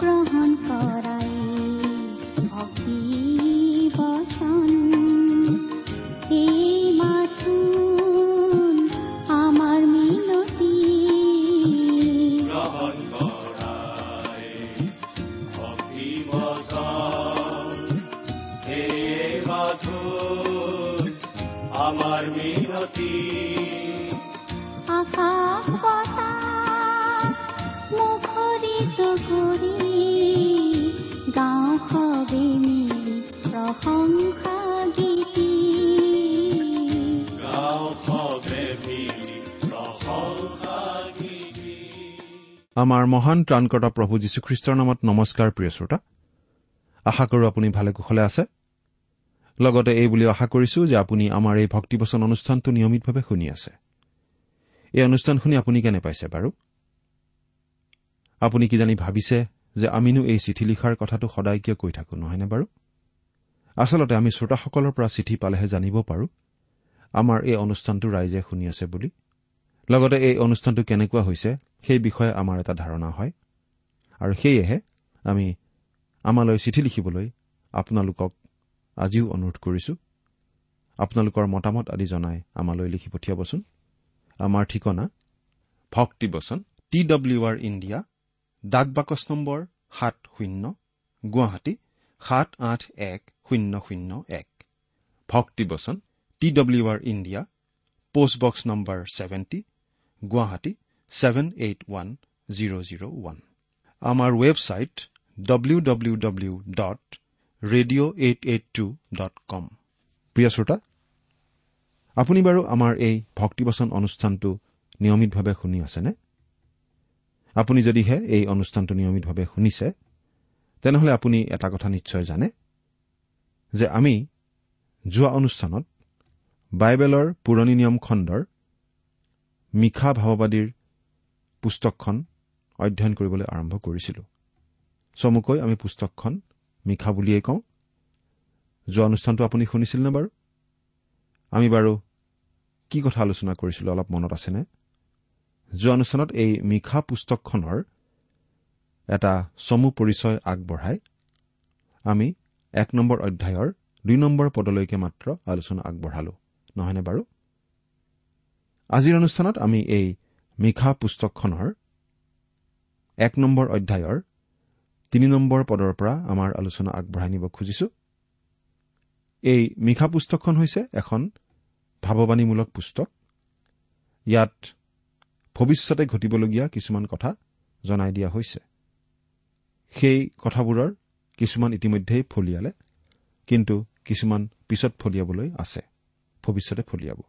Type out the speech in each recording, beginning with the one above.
গ্ৰহণ কৰাই ভক্তি বচন আমাৰ মহান ত্ৰাণকৰ্তা প্ৰভু যীশুখ্ৰীষ্টৰ নামত নমস্কাৰ প্ৰিয় শ্ৰোতা। আশা কৰো আপুনি ভালে কুশলে আছে। লগতে এই বুলি আশা কৰিছো যে আপুনি আমাৰ এই ভক্তিবচন অনুষ্ঠানটো নিয়মিতভাৱে শুনি আছে। এই অনুষ্ঠান শুনি আপুনি কেনে পাইছে বাৰু? আপুনি কিজানি ভাবিছে যে আমিনো এই চিঠি লিখাৰ কথাটো সদায় কিয় কৈ থাকো নহয়নে বাৰু? আচলতে আমি শ্ৰোতাসকলৰ পৰা চিঠি পালেহে জানিব পাৰো আমাৰ এই অনুষ্ঠানটো ৰাইজে শুনি আছে বুলি। লগতে এই অনুষ্ঠানটো কেনেকুৱা হৈছে সেই বিষয়ে আমাৰ এটা ধাৰণা হয়। আৰু সেয়েহে আমি আমালৈ চিঠি লিখিবলৈ আপোনালোকক আজিও অনুৰোধ কৰিছো। আপোনালোকৰ মতামত আদি জনাই আমালৈ লিখি পঠিয়াবচোন। আমাৰ ঠিকনা ভক্তিবচন টি ডব্লিউ আৰ ইণ্ডিয়া ডাক বাকচ নম্বৰ সাত শূন্য গুৱাহাটী সাত আঠ এক শূন্য শূন্য এক। Bhaktibachan T W R India postbox number seventy Guwahati seven eight one zero' zero' one আমাৰ website W W W dot radio' eight eight two dot com প্ৰিয় শ্ৰোতা আপুনি বাৰু আমাৰ এই ভক্তিবচন অনুষ্ঠানটো নিয়মিতভাৱে শুনি আছেনে? আপুনি যদিহে এই অনুষ্ঠানটো নিয়মিতভাৱে শুনিছে তেনেহলে আপুনি এটা কথা নিশ্চয় জানে যে আমি যোৱা অনুষ্ঠানত বাইবেলৰ পুৰণি নিয়ম খণ্ডৰ মিশা ভাৱবাদীৰ পুস্তকখন অধ্যয়ন কৰিবলৈ আৰম্ভ কৰিছিলো। চমুকৈ আমি পুস্তকখন মিশা বুলিয়েই কওঁ। যোৱা অনুষ্ঠানটো আপুনি শুনিছিল নে বাৰু? আমি বাৰু কি কথা আলোচনা কৰিছিলো অলপ মনত আছেনে? যোৱা অনুষ্ঠানত এই মিশা পুস্তকখনৰ এটা চমু পৰিচয় আগবঢ়াই আমি এক নম্বৰ অধ্যায়ৰ দুই নম্বৰ পদলৈকে মাত্ৰ আলোচনা আগবঢ়ালো নহয়নে বাৰু? আজিৰ অনুষ্ঠানত আমি এই মিশা পুস্তকখনৰ এক নম্বৰ অধ্যায়ৰ তিনি নম্বৰ পদৰ পৰা আমাৰ আলোচনা আগবঢ়াই নিব খুজিছো। এই মিশা পুস্তকখন হৈছে এখন ভাৱবাণীমূলক পুস্তক। ইয়াত ভৱিষ্যতে ঘটিবলগীয়া কিছুমান কথা জনাই দিয়া হৈছে। সেই কথাবোৰৰ কিছুমান ইতিমধ্যেই ফলিয়ালে কিন্তু কিছুমান পিছত ফলিয়াবলৈ আছে ভৱিষ্যতে ফলিয়াব।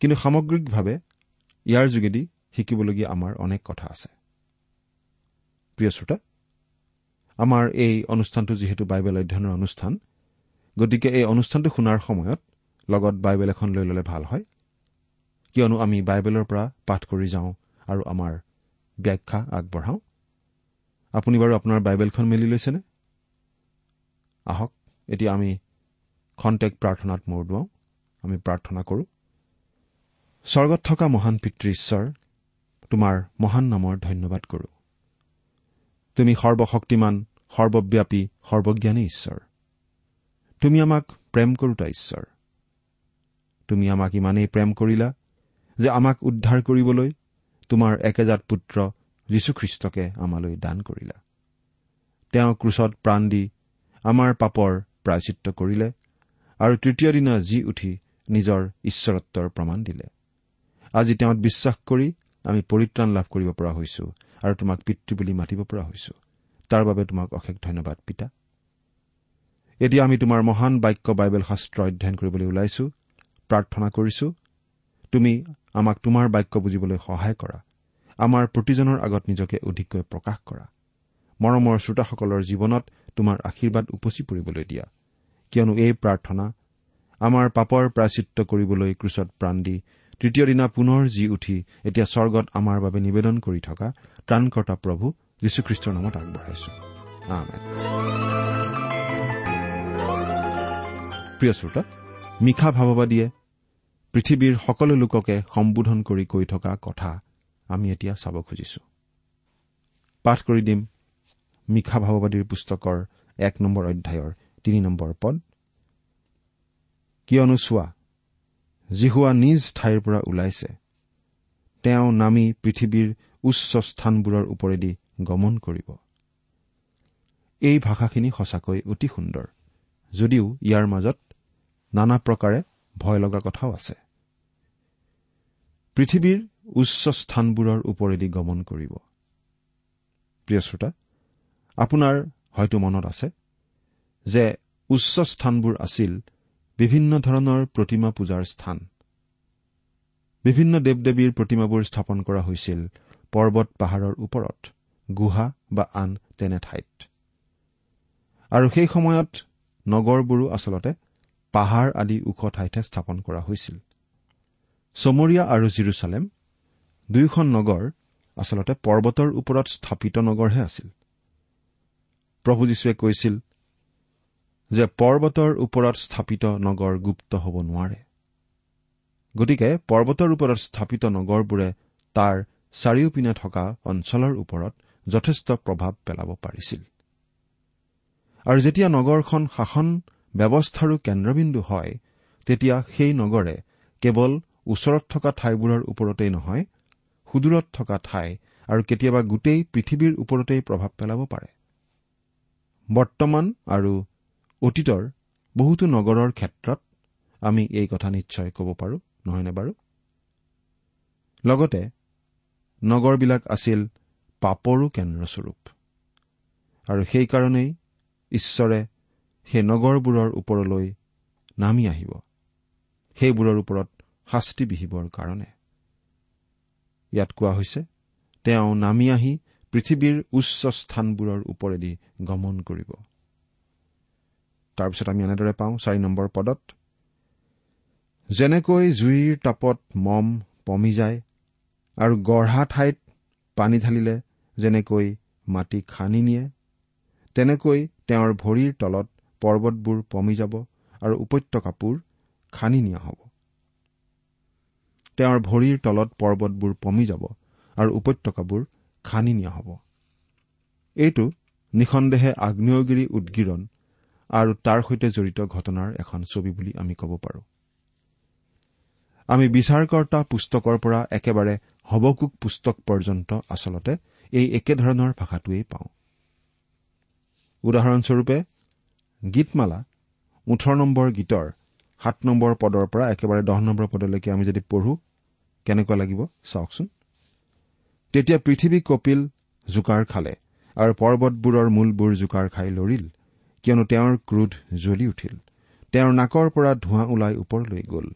কিন্তু সামগ্ৰিকভাৱে ইয়াৰ যোগেদি শিকিবলগীয়া আমাৰ অনেক কথা আছে। প্ৰিয় শ্ৰোতা আমাৰ এই অনুষ্ঠানটো যিহেতু বাইবেল অধ্যয়নৰ অনুষ্ঠান গতিকে এই অনুষ্ঠানটো শুনাৰ সময়ত লগত বাইবেল এখন লৈ ল'লে ভাল হয়। কিয়নো আমি বাইবেলৰ পৰা পাঠ কৰি যাওঁ আৰু আমাৰ ব্যাখ্যা আগবঢ়াওঁ। আপুনি বাৰু আপোনাৰ বাইবেলখন মেলি লৈছেনে? আহক এতিয়া আমি খন্তেক প্ৰাৰ্থনাত মূৰ দুৱাওঁ। আমি প্ৰাৰ্থনা কৰোঁ। স্বৰ্গত থকা মহান পিতৃ ঈশ্বৰ তোমাৰ মহান নামৰ ধন্যবাদ কৰো। তুমি সৰ্বশক্তিমান সৰ্বব্যাপী সৰ্বজ্ঞানী ঈশ্বৰ। তুমি আমাক প্ৰেম কৰোতা ঈশ্বৰ। তুমি আমাক ইমানেই প্ৰেম কৰিলা যে আমাক উদ্ধাৰ কৰিবলৈ তোমাৰ একেজাত পুত্ৰ যীশুখ্ৰীষ্টকে আমালৈ দান কৰিলা। তেওঁ ক্ৰুচত প্ৰাণ দি আমাৰ পাপৰ প্ৰায়চিত্ৰ কৰিলে আৰু তৃতীয় দিনা জি উঠি নিজৰ ঈশ্বৰত্বৰ প্ৰমাণ দিলে। আজি তেওঁত বিশ্বাস কৰি আমি পৰিত্ৰাণ লাভ কৰিব পৰা হৈছো আৰু তোমাক পিতৃ বুলি মাতিব পৰা হৈছো। তাৰ বাবে তোমাক অশেষ ধন্যবাদ পিতা। এতিয়া আমি তোমাৰ মহান বাক্য বাইবেল শাস্ত্ৰ অধ্যয়ন কৰিবলৈ ওলাইছো প্ৰাৰ্থনা কৰিছো। তুমি আমাক তোমাৰ বাক্য বুজিবলৈ সহায় কৰা। আমাৰ প্ৰতিজনৰ আগত নিজকে অধিককৈ প্ৰকাশ কৰা। মৰমৰ শ্ৰোতাসকলৰ জীৱনত তোমাৰ আশীৰ্বাদ উপচি পৰিবলৈ দিয়া। কিয়নো এই প্ৰাৰ্থনা আমাৰ পাপৰ প্ৰাচিত্য কৰিবলৈ ক্ৰুচত প্ৰাণ দি তৃতীয় দিনা পুনৰ জি উঠি এতিয়া স্বৰ্গত আমাৰ বাবে নিবেদন কৰি থকা ত্ৰাণকৰ্তা প্ৰভু যীশুখ্ৰীষ্টৰ নামত আগবঢ়াইছো। প্ৰিয় শ্ৰোতা মিশা ভাৱবাদীয়ে পৃথিৱীৰ সকলো লোককে সম্বোধন কৰি কৈ থকা কথা আমি এতিয়া চাব খুজিছো। পাঠ কৰি দিম মিশা ভাৱবাদীৰ পুস্তকৰ এক নম্বৰ অধ্যায়ৰ তিনি নম্বৰ পদ। কিয়নো চোৱা জিহুৱা নিজ ঠাইৰ পৰা ওলাইছে। তেওঁ নামি পৃথিৱীৰ উচ্চ স্থানবোৰৰ ওপৰেদি গমন কৰিব। এই ভাষাখিনি সঁচাকৈ অতি সুন্দৰ যদিও ইয়াৰ মাজত নানা প্ৰকাৰে ভয় লগা কথাও আছে। পৃথিৱীৰ উচ্চ স্থানবোৰৰ ওপৰেদি গমন কৰিব। প্ৰিয় শ্ৰোতা আপোনাৰ হয়তো মনত আছে যে উচ্চ স্থানবোৰ আছিল বিভিন্ন ধৰণৰ প্ৰতিমা পূজাৰ স্থান। বিভিন্ন দেৱ দেৱীৰ প্ৰতিমাবোৰ স্থাপন কৰা হৈছিল পৰ্বত পাহাৰৰ ওপৰত গুহা বা আন তেনে ঠাইত। আৰু সেই সময়ত নগৰবোৰো আচলতে পাহাৰ আদি ওখ ঠাইতহে স্থাপন কৰা হৈছিল। চমৰীয়া আৰু জিৰচালেম দুয়োখন নগৰ আচলতে পৰ্বতৰ ওপৰত স্থাপিত নগৰহে আছিল। প্ৰভু যীশুৱে কৈছিল যে পৰ্বতৰ ওপৰত স্থাপিত নগৰ গুপ্ত হ'ব নোৱাৰে। গতিকে পৰ্বতৰ ওপৰত স্থাপিত নগৰবোৰে তাৰ চাৰিওপিনে থকা অঞ্চলৰ ওপৰত যথেষ্ট প্ৰভাৱ পেলাব পাৰিছিল। আৰু যেতিয়া নগৰখন শাসন ব্যৱস্থাৰো কেন্দ্ৰবিন্দু হয় তেতিয়া সেই নগৰে কেৱল ওচৰত থকা ঠাইবোৰৰ ওপৰতেই নহয় সুদূৰত থকা ঠাই আৰু কেতিয়াবা গোটেই পৃথিৱীৰ ওপৰতেই প্ৰভাৱ পেলাব পাৰে। বৰ্তমান আৰু অতীতৰ বহুতো নগৰৰ ক্ষেত্ৰত আমি এই কথা নিশ্চয় ক'ব পাৰো নহয়নে বাৰু? লগতে নগৰবিলাক আছিল পাপৰো কেন্দ্ৰস্বৰূপ। আৰু সেইকাৰণেই ঈশ্বৰে সেই নগৰবোৰৰ ওপৰলৈ নামি আহিব। সেইবোৰৰ ওপৰত শাস্তি বিহিবৰ কাৰণে। ইয়াত কোৱা হৈছে তেওঁ নামি আহি পৃথিৱীৰ উচ্চ স্থানবোৰৰ ওপৰেদি গমন কৰিব। তাৰপিছত আমি এনেদৰে পাওঁ চাৰি নম্বৰ পদত। যেনেকৈ জুইৰ তাপত মম পমি যায় আৰু গঢ়া ঠাইত পানী ঢালিলে যেনেকৈ মাটি খানি নিয়ে তেনেকৈ তেওঁৰ ভৰিৰ তলত পৰ্বতবোৰ পমি যাব আৰু উপত্যকাবোৰ খানি নিয়া হ'ব। তেওঁৰ ভৰিৰ তলত পৰ্বতবোৰ পমি যাব আৰু উপত্যকাবোৰ খানি নিয়া হ'ব। এইটো নিঃসন্দেহে আগ্নেয়গিৰি উদগিৰণ আৰু তাৰ সৈতে জড়িত ঘটনাৰ এখন ছবি বুলি আমি ক'ব পাৰোঁ। আমি বিচাৰকৰ্তা পুস্তকৰ পৰা একেবাৰে হবকুক পুস্তক পৰ্যন্ত আচলতে এই একেধৰণৰ ভাষাটোৱেই পাওঁ। উদাহৰণস্বৰূপে গীতমালা ওঠৰ নম্বৰ গীতৰ সাত নম্বৰ পদৰ পৰা একেবাৰে দহ নম্বৰ পদলৈকে আমি যদি পঢ়ো কেনেকুৱা লাগিব চাওকচোন? তেতিয়া পৃথিৱী কপিল জোকাৰ খালে আৰু পৰ্বতবোৰৰ মূলবোৰ জোকাৰ খাই লৰিল। কিয়নো তেওঁৰ ক্ৰোধ জ্বলি উঠিল। তেওঁৰ নাকৰ পৰা ধোঁৱা ওলাই ওপৰলৈ গ'ল।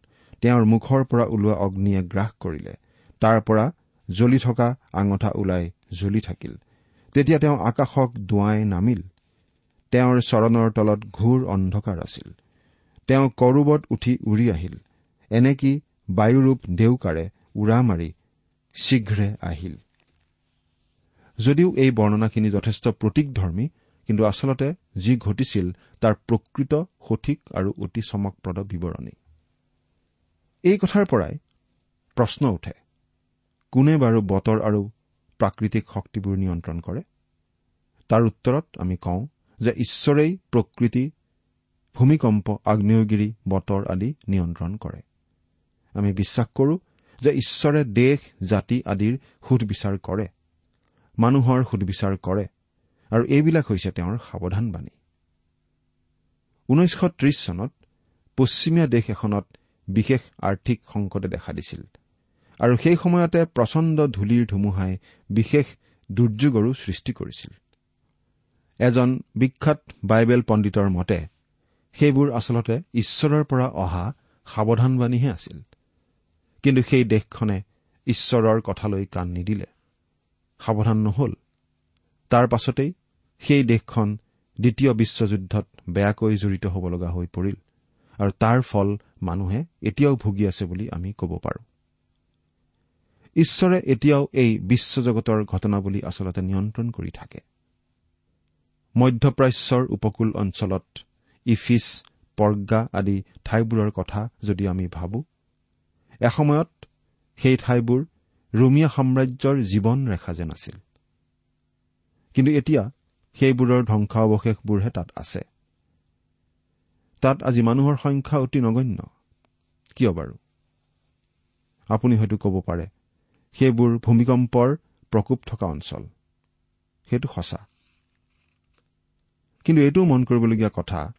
তেওঁৰ মুখৰ পৰা ওলোৱা অগ্নিয়ে গ্ৰাস কৰিলে। তাৰ পৰা জ্বলি থকা আঙঠা ওলাই জ্বলি থাকিল। তেতিয়া তেওঁ আকাশক দোৱাই নামিল। তেওঁৰ চৰণৰ তলত ঘূৰ অন্ধকাৰ আছিল। তেওঁ কৰূবত উঠি উৰি আহিল। এনেকি বায়ুৰূপ দেউকাৰে উৰা মাৰি শীঘ্ৰে আহিল। যদিও এই বৰ্ণনাখিনি যথেষ্ট প্ৰতীকধৰ্মী কিন্তু আচলতে যি ঘটিছিল তাৰ প্ৰকৃত সঠিক আৰু অতি চমকপ্ৰদ বিৱৰণী। এই কথাৰ পৰাই প্ৰশ্ন উঠে কোনে বাৰু বতৰ আৰু প্ৰাকৃতিক শক্তিবোৰ নিয়ন্ত্ৰণ কৰে? তাৰ উত্তৰত আমি কওঁ যে ঈশ্বৰেই প্ৰকৃতি ভূমিকম্প আগ্নেয়গিৰি বতৰ আদি নিয়ন্ত্ৰণ কৰে। আমি বিশ্বাস কৰোঁ যে ঈশ্বৰে দেশ জাতি আদিৰ সুধবিচাৰ কৰে মানুহৰ সুধবিচাৰ কৰে। আৰু এইবিলাক হৈছে তেওঁৰ সাৱধানবাণী ঊনৈছশ ত্ৰিশ চনত পশ্চিমীয়া দেশ এখনত বিশেষ আৰ্থিক সংকটে দেখা দিছিল আৰু সেই সময়তে প্ৰচণ্ড ধূলিৰ ধুমুহাই বিশেষ দুৰ্যোগৰো সৃষ্টি কৰিছিল। এজন বিখ্যাত বাইবেল পণ্ডিতৰ মতে সেইবোৰ আচলতে ঈশ্বৰৰ পৰা অহা সাৱধানবাণীহে আছিল। কিন্তু সেই দেশখনে ঈশ্বৰৰ কথালৈ কাণ নিদিলে। সাৱধান নহল। তাৰ পাছতেই সেই দেশখন দ্বিতীয় বিশ্বযুদ্ধত বেয়াকৈ জড়িত হ'ব লগা হৈ পৰিল। আৰু তাৰ ফল মানুহে এতিয়াও ভুগি আছে বুলি আমি ক'ব পাৰোঁ। ঈশ্বৰে এতিয়াও এই বিশ্বজগতৰ ঘটনা বুলি আচলতে নিয়ন্ত্ৰণ কৰি থাকে। মধ্যপ্ৰাচ্যৰ উপকূল অঞ্চলত ইফিছ পৰ্গা আদি ঠাইবোৰৰ কথা যদি আমি ভাবো এসময়ত সেই ঠাইবোৰ ৰোমিয়া সাম্ৰাজ্যৰ জীৱন ৰেখা যেন আছিল। কিন্তু এতিয়া সেইবোৰৰ ধ্বংসাৱশেষবোৰহে তাত আছে। তাত আজি মানুহৰ সংখ্যা অতি নগণ্য। কিয় বাৰু? আপুনি হয়তো ক'ব পাৰে সেইবোৰ ভূমিকম্পৰ প্ৰকোপ থকা অঞ্চল। সেইটো সঁচা। কিন্তু এইটোও মন কৰিবলগীয়া কথা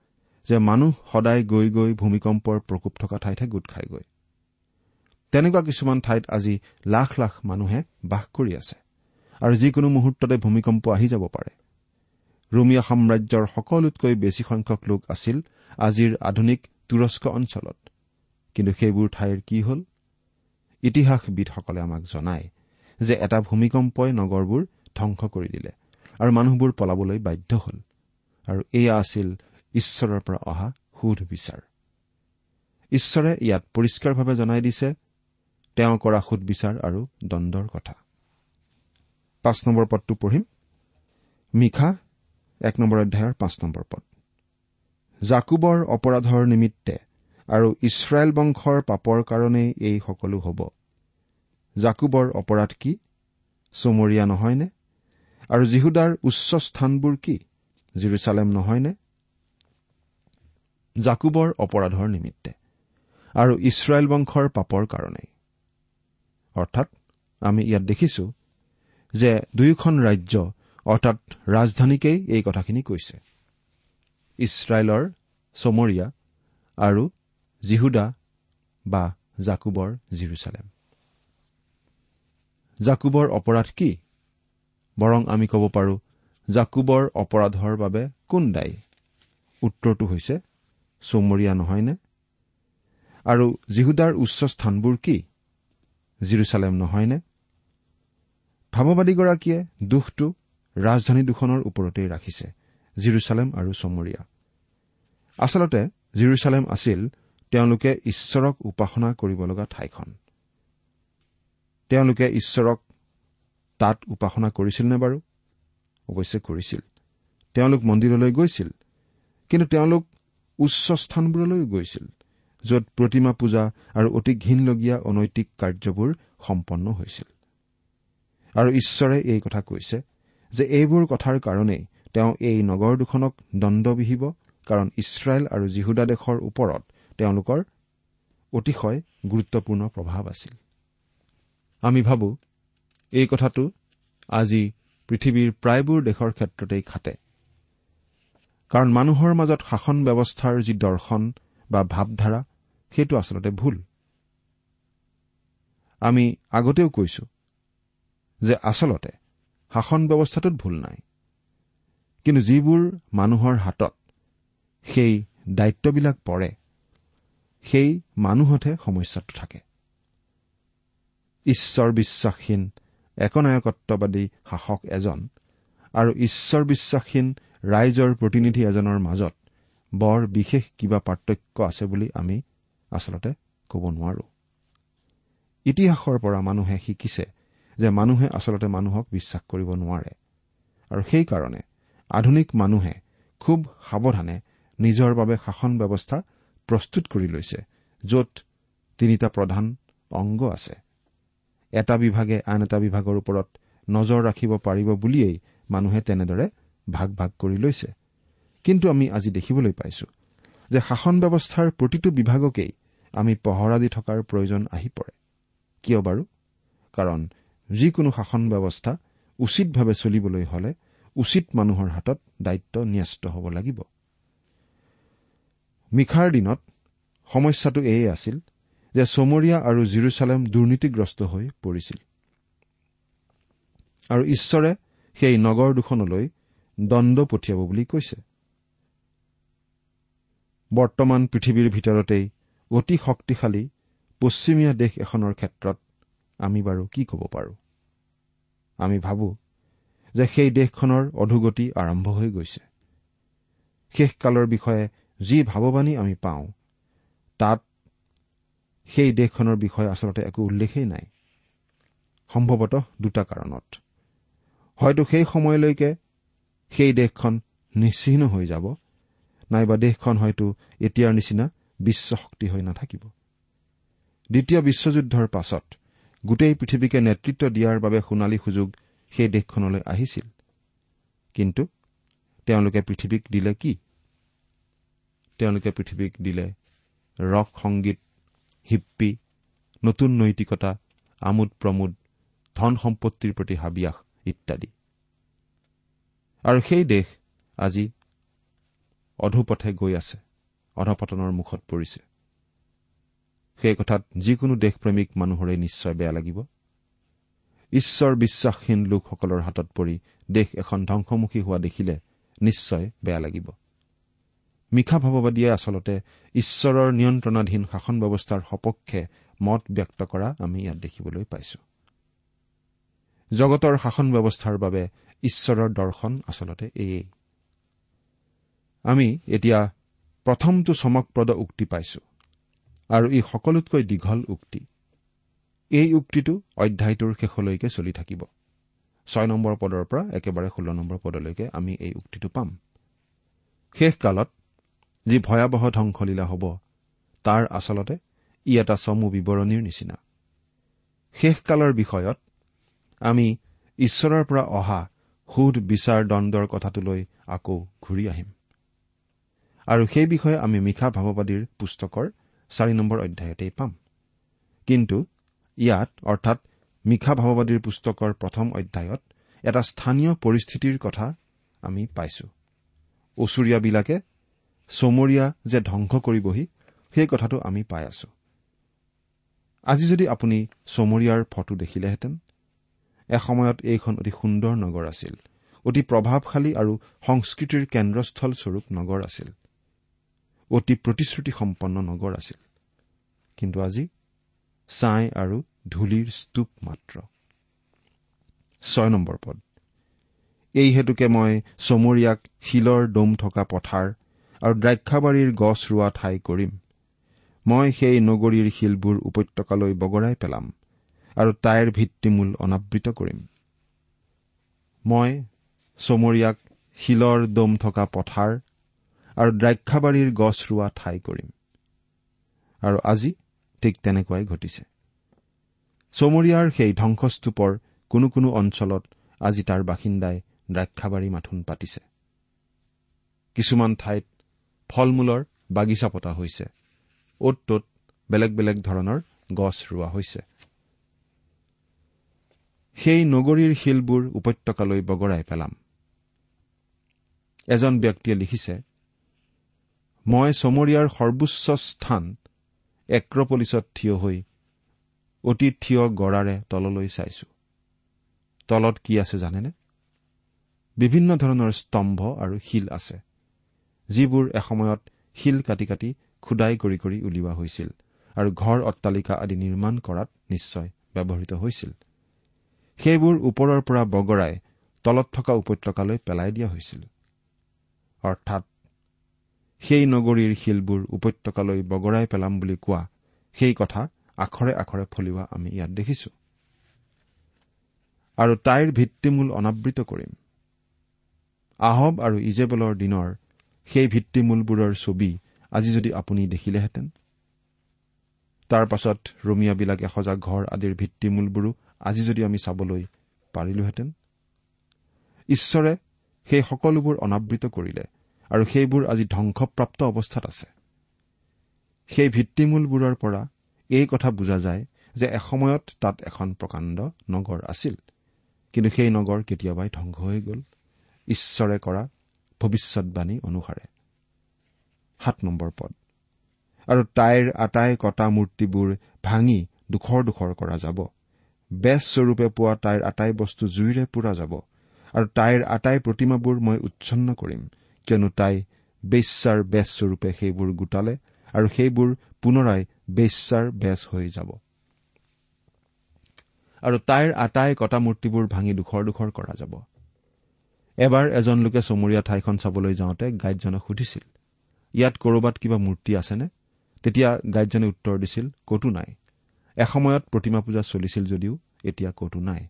যে মানুহ সদায় গৈ গৈ ভূমিকম্পৰ প্ৰকোপ থকা ঠাইতহে গোট খাইগৈ। তেনেকুৱা কিছুমান ঠাইত আজি লাখ লাখ মানুহে বাস কৰি আছে। আৰু যিকোনো মুহূৰ্ততে ভূমিকম্প আহি যাব পাৰে। ৰোমিয়া সাম্ৰাজ্যৰ সকলোতকৈ বেছি সংখ্যক লোক আছিল আজিৰ আধুনিক তুৰস্ক অঞ্চলত। কিন্তু সেইবোৰ ঠাইৰ কি হ'ল? ইতিহাসবিদসকলে আমাক জনায় যে এটা ভূমিকম্পই নগৰবোৰ ধ্বংস কৰি দিলে আৰু মানুহবোৰ পলাবলৈ বাধ্য হ'ল। আৰু এয়া আছিল ঈশ্বৰৰ পৰা অহা সুধ বিচাৰ। ঈশ্বৰে ইয়াত পৰিষ্কাৰভাৱে জনাই দিছে তেওঁ কৰা সুদবিচাৰ আৰু দণ্ডৰ কথা। পাঁচ নম্বৰ পদটো পঢ়িম। মিখা এক নম্বৰ অধ্যায়ৰ পাঁচ নম্বৰ পদ। জাকুবৰ অপৰাধৰ নিমিত্তে আৰু ইছৰাইল বংশৰ পাপৰ কাৰণেই এই সকলো হ'ব। জাকুবৰ অপৰাধ কি? চমৰীয়া নহয়নে? আৰু জিহুদাৰ উচ্চ স্থানবোৰ কি? জিৰচালেম নহয়নে? জাকুবৰ অপৰাধৰ নিমিত্তে আৰু ইছৰাইল বংশৰ পাপৰ কাৰণেই। অৰ্থাৎ আমি ইয়াত দেখিছো যে দুয়োখন ৰাজ্য অৰ্থাৎ ৰাজধানীকেই এই কথাখিনি কৈছে। ইছৰাইলৰ চমৰীয়া আৰু জিহুদা বা জাকুবৰ জিৰচালেম। জাকুবৰ অপৰাধ কি? বৰং আমি ক'ব পাৰো জাকুবৰ অপৰাধৰ বাবে কোন দায়ী? উত্তৰটো হৈছে চমৰীয়া নহয়নে? আৰু জিহুদাৰ উচ্চ স্থানবোৰ কি? জিৰচালেম নহয়নে? ভাৱবাদীগৰাকীয়ে দুখটো ৰাজধানী দুখনৰ ওপৰতেই ৰাখিছে জিৰচালেম আৰু চমৰীয়া। আচলতে জিৰচালেম আছিল তেওঁলোকে ঈশ্বৰক উপাসনা কৰিব লগা ঠাইখন। তেওঁলোকে ঈশ্বৰক তাত উপাসনা কৰিছিল নে বাৰু? অৱশ্যে কৰিছিল। তেওঁলোক মন্দিৰলৈ গৈছিল কিন্তু তেওঁলোক উচ্চ স্থানবোৰলৈ গৈছিল য'ত প্ৰতিমা পূজা আৰু অতি ঘীনলগীয়া অনৈতিক কাৰ্যবোৰ সম্পন্ন হৈছিল। আৰু ঈশ্বৰে এই কথা কৈছে যে এইবোৰ কথাৰ কাৰণেই তেওঁ এই নগৰ দুখনক দণ্ড বিহিব কাৰণ ইছৰাইল আৰু জিহুদা দেশৰ ওপৰত তেওঁলোকৰ অতিশয় গুৰুত্বপূৰ্ণ প্ৰভাৱ আছিল। আমি ভাবো এই কথাটো আজি পৃথিৱীৰ প্ৰায়বোৰ দেশৰ ক্ষেত্ৰতেই খাটে। কাৰণ মানুহৰ মাজত শাসন ব্যৱস্থাৰ যি দৰ্শন বা ভাৱধাৰা সেইটো আচলতে ভুল। আমি আগতেও কৈছো যে আচলতে শাসন ব্যৱস্থাটোত ভুল নাই। কিন্তু যিবোৰ মানুহৰ হাতত সেই দায়িত্ববিলাক পৰে সেই মানুহতহে সমস্যাটো থাকে। ঈশ্বৰ বিশ্বাসহীন একনায়কত্ববাদী শাসক এজন আৰু ঈশ্বৰ বিশ্বাসহীন ৰাইজৰ প্ৰতিনিধি এজনৰ মাজত বৰ বিশেষ কিবা পাৰ্থক্য আছে বুলি আমি আচলতে ক'ব নোৱাৰো। ইতিহাসৰ পৰা মানুহে শিকিছে যে মানুহে আচলতে মানুহক বিশ্বাস কৰিব নোৱাৰে। আৰু সেইকাৰণে আধুনিক মানুহে খুব সাৱধানে নিজৰ বাবে শাসন ব্যৱস্থা প্ৰস্তুত কৰি লৈছে য'ত তিনিটা প্ৰধান অংগ আছে। এটা বিভাগে আন এটা বিভাগৰ ওপৰত নজৰ ৰাখিব পাৰিব বুলিয়েই মানুহে তেনেদৰে ভাগ ভাগ কৰি লৈছে। কিন্তু আমি আজি দেখিবলৈ পাইছো যে শাসন ব্যৱস্থাৰ প্ৰতিটো বিভাগকেই আমি পহৰা দি থকাৰ প্ৰয়োজন আহি পৰে। কিয় বাৰু? কাৰণ যিকোনো শাসন ব্যৱস্থা উচিতভাৱে চলিবলৈ হলে উচিত মানুহৰ হাতত দায়িত্ব ন্যস্ত হ'ব লাগিব। মিখাৰ দিনত সমস্যাটো এয়ে আছিল যে চমৰীয়া আৰু জিৰচালেম দুৰ্নীতিগ্ৰস্ত হৈ পৰিছিল। আৰু ঈশ্বৰে সেই নগৰ দুখনলৈ দণ্ড পঠিয়াব বুলি কৈছে। বৰ্তমান পৃথিৱীৰ ভিতৰতেই অতি শক্তিশালী পশ্চিমীয়া দেশ এখনৰ ক্ষেত্ৰত আমি বাৰু কি ক'ব পাৰোঁ? আমি ভাবো যে সেই দেশখনৰ অধোগতি আৰম্ভ হৈ গৈছে। শেষকালৰ বিষয়ে যি ভাৱবাণী আমি পাওঁ তাত সেই দেশখনৰ বিষয়ে আচলতে একো উল্লেখেই নাই। সম্ভৱতঃ দুটা কাৰণত। হয়তো সেই সময়লৈকে সেই দেশখন নিশ্চিহ্ন হৈ যাব নাইবা দেশখন হয়তো এতিয়াৰ নিচিনা বিশ্বশক্তি হৈ নাথাকিব। দ্বিতীয় বিশ্বযুদ্ধৰ পাছত গোটেই পৃথিৱীকে নেতৃত্ব দিয়াৰ বাবে সোণালী সুযোগ সেই দেশখনলৈ আহিছিল। কিন্তু তেওঁলোকে পৃথিৱীক দিলে কি? তেওঁলোকে পৃথিৱীক দিলে ৰক সংগীত হিপ্পী নতুন নৈতিকতা আমোদ প্ৰমোদ ধন সম্পত্তিৰ প্ৰতি হাবিয়াস ইত্যাদি। আৰু সেই দেশ আজি অধোপথে গৈ আছে অধপতনৰ মুখত পৰিছে। সেই কথাত যিকোনো দেশপ্ৰেমিক মানুহৰে নিশ্চয় বেয়া লাগিব। ঈশ্বৰ বিশ্বাসহীন লোকসকলৰ হাতত পৰি দেশ এখন ধ্বংসমুখী হোৱা দেখিলে নিশ্চয় বেয়া লাগিব। মিশা ভাৱবাদীয়ে আচলতে ঈশ্বৰৰ নিয়ন্ত্ৰণাধীন শাসন ব্যৱস্থাৰ সপক্ষে মত ব্যক্ত কৰা আমি ইয়াত দেখিবলৈ পাইছো। জগতৰ শাসন ব্যৱস্থাৰ বাবে ঈশ্বৰৰ দৰ্শন আচলতে এয়েই। আমি এতিয়া প্ৰথমটো চমকপ্ৰদ উক্তি পাইছো। আৰু ই সকলোতকৈ দীঘল উক্তি। এই উক্তিটো অধ্যায়টোৰ শেষলৈকে চলি থাকিব। ছয় নম্বৰ পদৰ পৰা একেবাৰে ষোল্ল নম্বৰ পদলৈকে আমি এই উক্তিটো পাম। শেষকালত যি ভয়াৱহ ধ্বংসলীলা হ'ব তাৰ আচলতে ই এটা চমু বিৱৰণীৰ নিচিনা। শেষকালৰ বিষয়ত আমি ঈশ্বৰৰ পৰা অহা সোধ বিচাৰ দণ্ডৰ কথাটোলৈ আকৌ ঘূৰি আহিম। আৰু সেই বিষয়ে আমি মিশা ভাৱবাদীৰ পুস্তকৰ চাৰি নম্বৰ অধ্যায়তেই পাম। কিন্তু ইয়াত অৰ্থাৎ মিশা ভাৱবাদীৰ পুস্তকৰ প্ৰথম অধ্যায়ত এটা স্থানীয় পৰিস্থিতিৰ কথা আমি পাইছো। ওচৰীয়াবিলাকে চমৰীয়া যে ধ্বংস কৰিবহি সেই কথাটো আমি পাই আছো। আজি যদি আপুনি চমৰীয়াৰ ফটো দেখিলেহেঁতেন এসময়ত এইখন অতি সুন্দৰ নগৰ আছিল অতি প্ৰভাৱশালী আৰু সংস্কৃতিৰ কেন্দ্ৰস্থল স্বৰূপ নগৰ আছিল। অতি প্ৰতিশ্ৰুতিসম্পন্ন নগৰ আছিল। কিন্তু আজি ছাই আৰু ধূলিৰ স্তূপ মাত্ৰ। পদ। এই হেতুকে মই চমৰীয়াক শিলৰ দম থকা পথাৰ আৰু দ্ৰাক্ষাবাৰীৰ গছ ৰোৱা ঠাই কৰিম। মই সেই নগৰীৰ শিলবোৰ উপত্যকালৈ বগৰাই পেলাম আৰু তাইৰ ভিত্তিমূল অনাবৃত কৰিম। মই চমৰীয়াক শিলৰ দম থকা পথাৰ আৰু দ্ৰাক্ষাবাৰীৰ গছ ৰোৱা ঠাই কৰিম। আৰু আজি ঠিক তেনেকুৱাই ঘটিছে। চমৰীয়াৰ সেই ধ্বংসস্তূপৰ কোনো কোনো অঞ্চলত আজি তাৰ বাসিন্দাই দ্ৰাক্ষাবাৰী মাথোন পাতিছে। কিছুমান ঠাইত ফল মূলৰ বাগিচা পতা হৈছে। অ'ত ত'ত বেলেগ বেলেগ ধৰণৰ গছ ৰোৱা হৈছে। সেই নগৰীৰ শিলবোৰ উপত্যকালৈ বগৰাই পেলাম। এজন ব্যক্তিয়ে লিখিছে মই চমৰীয়াৰ সৰ্বোচ্চ স্থান এক্ৰপলিছত থিয় হৈ অতি থিয় গড়াৰে তললৈ চাইছো। তলত কি আছে জানেনে? বিভিন্ন ধৰণৰ স্তম্ভ আৰু শিল আছে যিবোৰ এসময়ত শিল কাটি কাটি খুদাই কৰি কৰি উলিওৱা হৈছিল আৰু ঘৰ অট্টালিকা আদি নিৰ্মাণ কৰাত নিশ্চয় ব্যৱহৃত হৈছিল। সেইবোৰ ওপৰৰ পৰা বগৰাই তলত থকা উপত্যকালৈ পেলাই দিয়া হৈছিল। অৰ্থাৎ সেই নগৰীৰ শিলবোৰ উপত্যকালৈ বগৰাই পেলাম বুলি কোৱা সেই কথা আখৰে আখৰে ফলিওৱা আমি ইয়াত দেখিছো। আৰু তাইৰ ভিত্তিমূল অনাবৃত কৰিম। আহব আৰু ইজেবলৰ দিনৰ সেই ভিত্তিমূলবোৰৰ ছবি আজি যদি আপুনি দেখিলেহেঁতেন। তাৰ পাছত ৰমিয়াবিলাকে সজা ঘৰ আদিৰ ভিত্তিমূলবোৰো আজি যদি আমি চাবলৈ পাৰিলোহেঁতেন। ঈশ্বৰে সেই সকলোবোৰ অনাবৃত কৰিলে আৰু সেইবোৰ আজি ধ্বংসপ্ৰাপ্ত অৱস্থাত আছে। সেই ভিত্তিমূলবোৰৰ পৰা এই কথা বুজা যায় যে এসময়ত তাত এখন প্ৰকাণ্ড নগৰ আছিল। কিন্তু সেই নগৰ কেতিয়াবাই ধ্বংস হৈ গ'ল। ঈশ্বৰে কৰা ভৱিষ্যৎবাণী অনুসাৰে। সাত নম্বৰ পদ। আৰু তাইৰ আটাই কটা মূৰ্তিবোৰ ভাঙি দুখৰ দুখৰ কৰা যাব। বেচ স্বৰূপে পোৱা তাইৰ আটাই বস্তু জুইৰে পোৰা যাব। আৰু তাইৰ আটাই প্ৰতিমাবোৰ মই উচ্ছন্ন কৰিম। কিয়নো তাই বেশ্যাৰ বেচ স্বৰূপে সেইবোৰ গোটালে আৰু সেইবোৰ পুনৰাই বেশ্যাৰ বেচ হৈ যাব। আৰু তাইৰ আটাই কটা মূৰ্তিবোৰ ভাঙি দুখৰ দুখৰ কৰা যাব। এবাৰ এজন লোকে চমৰীয়া ঠাইখন চাবলৈ যাওঁতে গাইডজনক সুধিছিল ইয়াত কৰবাত কিবা মূৰ্তি আছেনে? তেতিয়া গাইডজনে উত্তৰ দিছিল কতো নাই। এসময়ত প্ৰতিমা পূজা চলিছিল যদিও এতিয়া কতো নাই।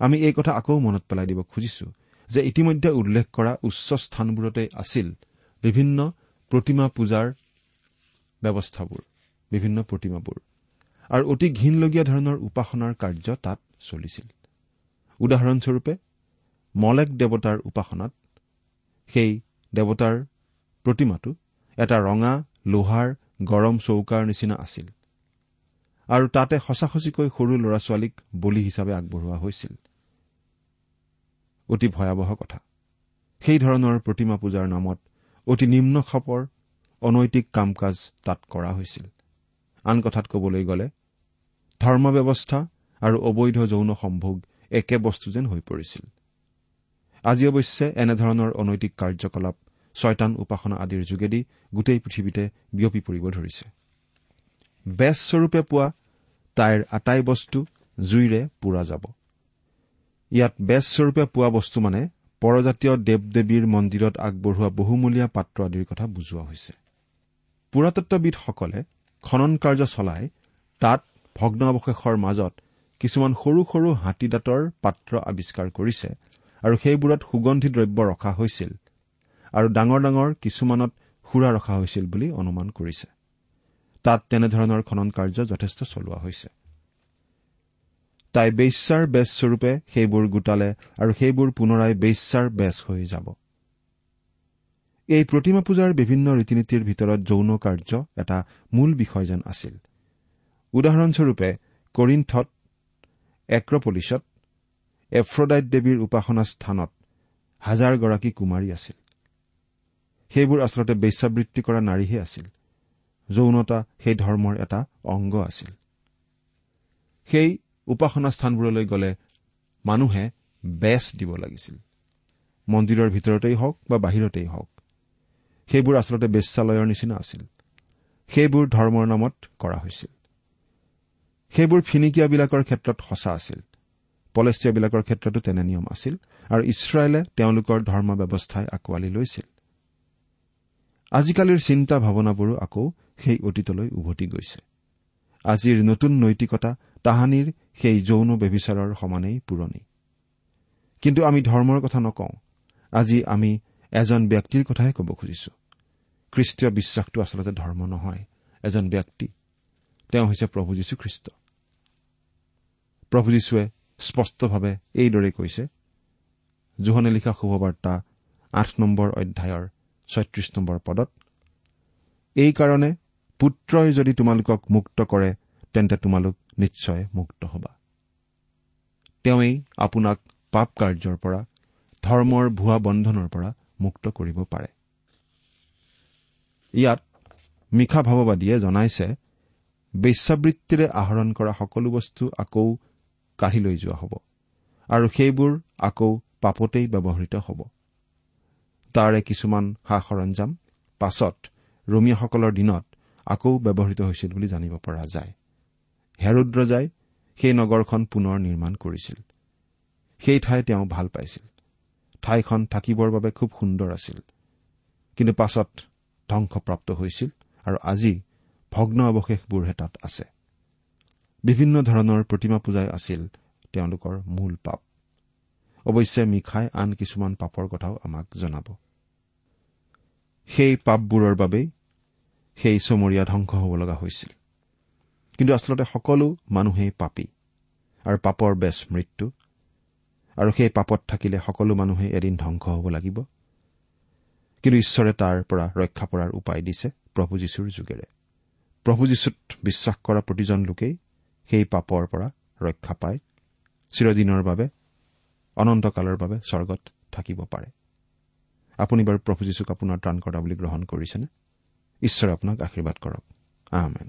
আমি এই কথা আকৌ মনত পেলাই দিব খুজিছো। যে ইতিমধ্যে উল্লেখ কৰা উচ্চ স্থানবোৰতে আছিল বিভিন্ন প্ৰতিমা পূজাৰ ব্যৱস্থাবোৰ বিভিন্ন প্ৰতিমাবোৰ। আৰু অতি ঘীনলগীয়া ধৰণৰ উপাসনাৰ কাৰ্য তাত চলিছিল। উদাহৰণস্বৰূপে মলেক দেৱতাৰ উপাসনাত সেই দেৱতাৰ প্ৰতিমাটো এটা ৰঙা লোহাৰ গৰম চৌকাৰ নিচিনা আছিল। আৰু তাতে সঁচা সঁচিকৈ সৰু ল'ৰা ছোৱালীক বলি হিচাপে আগবঢ়োৱা হৈছিল। অতি ভয়াৱহ কথা। সেই ধৰণৰ প্ৰতিমা পূজাৰ নামত অতি নিম্ন খাপৰ অনৈতিক কাম কাজ তাত কৰা হৈছিল। আন কথাত কবলৈ গ'লে ধৰ্ম ব্যৱস্থা আৰু অবৈধ যৌন সম্ভোগ একে বস্তু যেন হৈ পৰিছিল। আজি অৱশ্যে এনেধৰণৰ অনৈতিক কাৰ্যকলাপ ছয়তান উপাসনা আদিৰ যোগেদি গোটেই পৃথিৱীতে বিয়পি পৰিব ধৰিছে। বেচস্বৰূপে পোৱা তাইৰ আটাই বস্তু জুইৰে পোৰা যাব। ইয়াত বেচস্বৰূপে পোৱা বস্তু মানে পৰজাতীয় দেৱ দেৱীৰ মন্দিৰত আগবঢ়োৱা বহুমূলীয়া পাত্ৰ আদিৰ কথা বুজোৱা হৈছে। পুৰাতত্ববিদসকলে খনন কাৰ্য চলাই তাত ভগ্নাৱশেষৰ মাজত কিছুমান সৰু সৰু হাতীদাঁতৰ পাত্ৰ আৱিষ্কাৰ কৰিছে আৰু সেইবোৰত সুগন্ধি দ্ৰব্য ৰখা হৈছিল আৰু ডাঙৰ ডাঙৰ কিছুমানত সুৰা ৰখা হৈছিল বুলি অনুমান কৰিছে। তাত তেনেধৰণৰ খনন কাৰ্য যথেষ্ট চলোৱা হৈছে। তাই বেশ্যাৰ বেচস্বৰূপে সেইবোৰ গোটালে আৰু সেইবোৰ পুনৰাই বেশ্যাৰ বেচ হৈ যাব। এই প্ৰতিমা পূজাৰ বিভিন্ন ৰীতি নীতিৰ ভিতৰত যৌন কাৰ্য এটা মূল বিষয় যেন আছিল। উদাহৰণস্বৰূপে কৰিণ্ঠত এক্ৰপলিছত এফ্ৰডাইট দেৱীৰ উপাসনা স্থানত হাজাৰগৰাকী কুমাৰী আছিল। সেইবোৰ আচলতে বেশ্যাবৃত্তি কৰা নাৰীহে আছিল। যৌনতা সেই ধৰ্মৰ এটা অংগ আছিল। সেই উপাসনা স্থানবোৰলৈ গ'লে মানুহে বেচ দিব লাগিছিল। মন্দিৰৰ ভিতৰতেই হওক বা বাহিৰতেই হওক। সেইবোৰ আচলতে বেশ্যালয়ৰ নিচিনা আছিল। সেইবোৰ ধৰ্মৰ নামত কৰা হৈছিল। সেইবোৰ ফিনিকিয়াবিলাকৰ ক্ষেত্ৰত সঁচা আছিল। পলেষ্টিয়াবিলাকৰ ক্ষেত্ৰতো তেনে নিয়ম আছিল আৰু ইছৰাইলে তেওঁলোকৰ ধৰ্ম ব্যৱস্থাই আঁকোৱালি লৈছিল। আজিকালিৰ চিন্তা ভাৱনাবোৰো আকৌ সেই অতীতলৈ উভতি গৈছে। আজিৰ নতুন নৈতিকতা তাহানিৰ সেই যৌন ব্যবিচাৰৰ সমানেই পুৰণি। কিন্তু আমি ধৰ্মৰ কথা নকওঁ। আজি আমি এজন ব্যক্তিৰ কথাহে ক'ব খুজিছো। খ্ৰীষ্টীয় বিশ্বাসটো আচলতে ধৰ্ম নহয় এজন ব্যক্তি। তেওঁ হৈছে প্ৰভু যীশুখ্ৰীষ্ট। প্ৰভু যীশুৱে স্পষ্টভাৱে এইদৰে কৈছে জোহনে লিখা শুভবাৰ্তা আঠ নম্বৰ অধ্যায়ৰ ছয়ত্ৰিশ নম্বৰ পদত এইকাৰণে পুত্ৰই যদি তোমালোকক মুক্ত কৰে তেন্তে তোমালোক নিশ্চয় মুক্ত হবা। তেওঁই আপোনাক পাপ কাৰ্যৰ পৰা ধৰ্মৰ ভুৱা বন্ধনৰ পৰা মুক্ত কৰিব পাৰে। ইয়াত মিশা ভাৱবাদীয়ে জনাইছে বেশ্যাবৃত্তিৰে আহৰণ কৰা সকলো বস্তু আকৌ কাঢ়ি লৈ যোৱা হ'ব আৰু সেইবোৰ আকৌ পাপতেই ব্যৱহৃত হ'ব। তাৰে কিছুমান সা সৰঞ্জাম পাছত ৰমীয়াসকলৰ দিনত আকৌ ব্যৱহৃত হৈছিল বুলি জানিব পৰা যায়। হেৰুদ্ৰজাই সেই নগৰখন পুনৰ নিৰ্মাণ কৰিছিল। সেই ঠাই তেওঁ ভাল পাইছিল। ঠাইখন থাকিবৰ বাবে খুব সুন্দৰ আছিল। কিন্তু পাছত ধ্বংসপ্ৰাপ্ত হৈছিল আৰু আজি ভগ্ন অৱশেষবোৰহে তাত আছে। বিভিন্ন ধৰণৰ প্ৰতিমা পূজাই আছিল তেওঁলোকৰ মূল পাপ। অৱশ্যে মিখাই আন কিছুমান পাপৰ কথাও আমাক জনাব। সেই পাপবোৰৰ বাবেই সেই চমৰীয়া ধ্বংস হ'ব লগা হৈছিল। কিন্তু আচলতে সকলো মানুহেই পাপী। আৰু পাপৰ বেচ মৃত্যু। আৰু সেই পাপত থাকিলে সকলো মানুহে এদিন ধ্বংস হ'ব লাগিব। কিন্তু ঈশ্বৰে তাৰ পৰা ৰক্ষা পৰাৰ উপায় দিছে প্ৰভু যীশুৰ যোগেৰে। প্ৰভু যীশুত বিশ্বাস কৰা প্ৰতিজন লোকেই সেই পাপৰ পৰা ৰক্ষা পায়। চিৰদিনৰ বাবে অনন্তকালৰ বাবে স্বৰ্গত থাকিব পাৰে। আপুনি বাৰু প্ৰভু যীশুক আপোনাৰ ত্ৰাণকৰ্তা বুলি গ্ৰহণ কৰিছেনে? ঈশ্বৰে আপোনাক আশীৰ্বাদ কৰক। আহমেন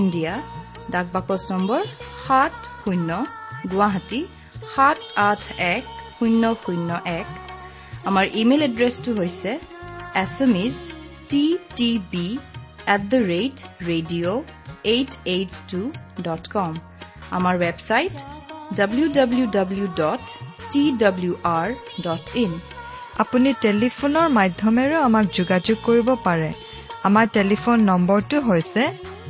ইণ্ডিয়া ডাক বাকচ নম্বৰ সাত শূন্য গুৱাহাটী সাত আঠ এক শূন্য শূন্য এক। আমাৰ ইমেইল এড্ৰেছটো হৈছে S T T B at the rate radio' eight eight two dot com. আমাৰ website W W W dot T W R dot in. আপুনি টেলিফোনৰ মাধ্যমেৰেও আমাক যোগাযোগ কৰিব পাৰে। আমাৰ টেলিফোন নম্বৰটো হৈছে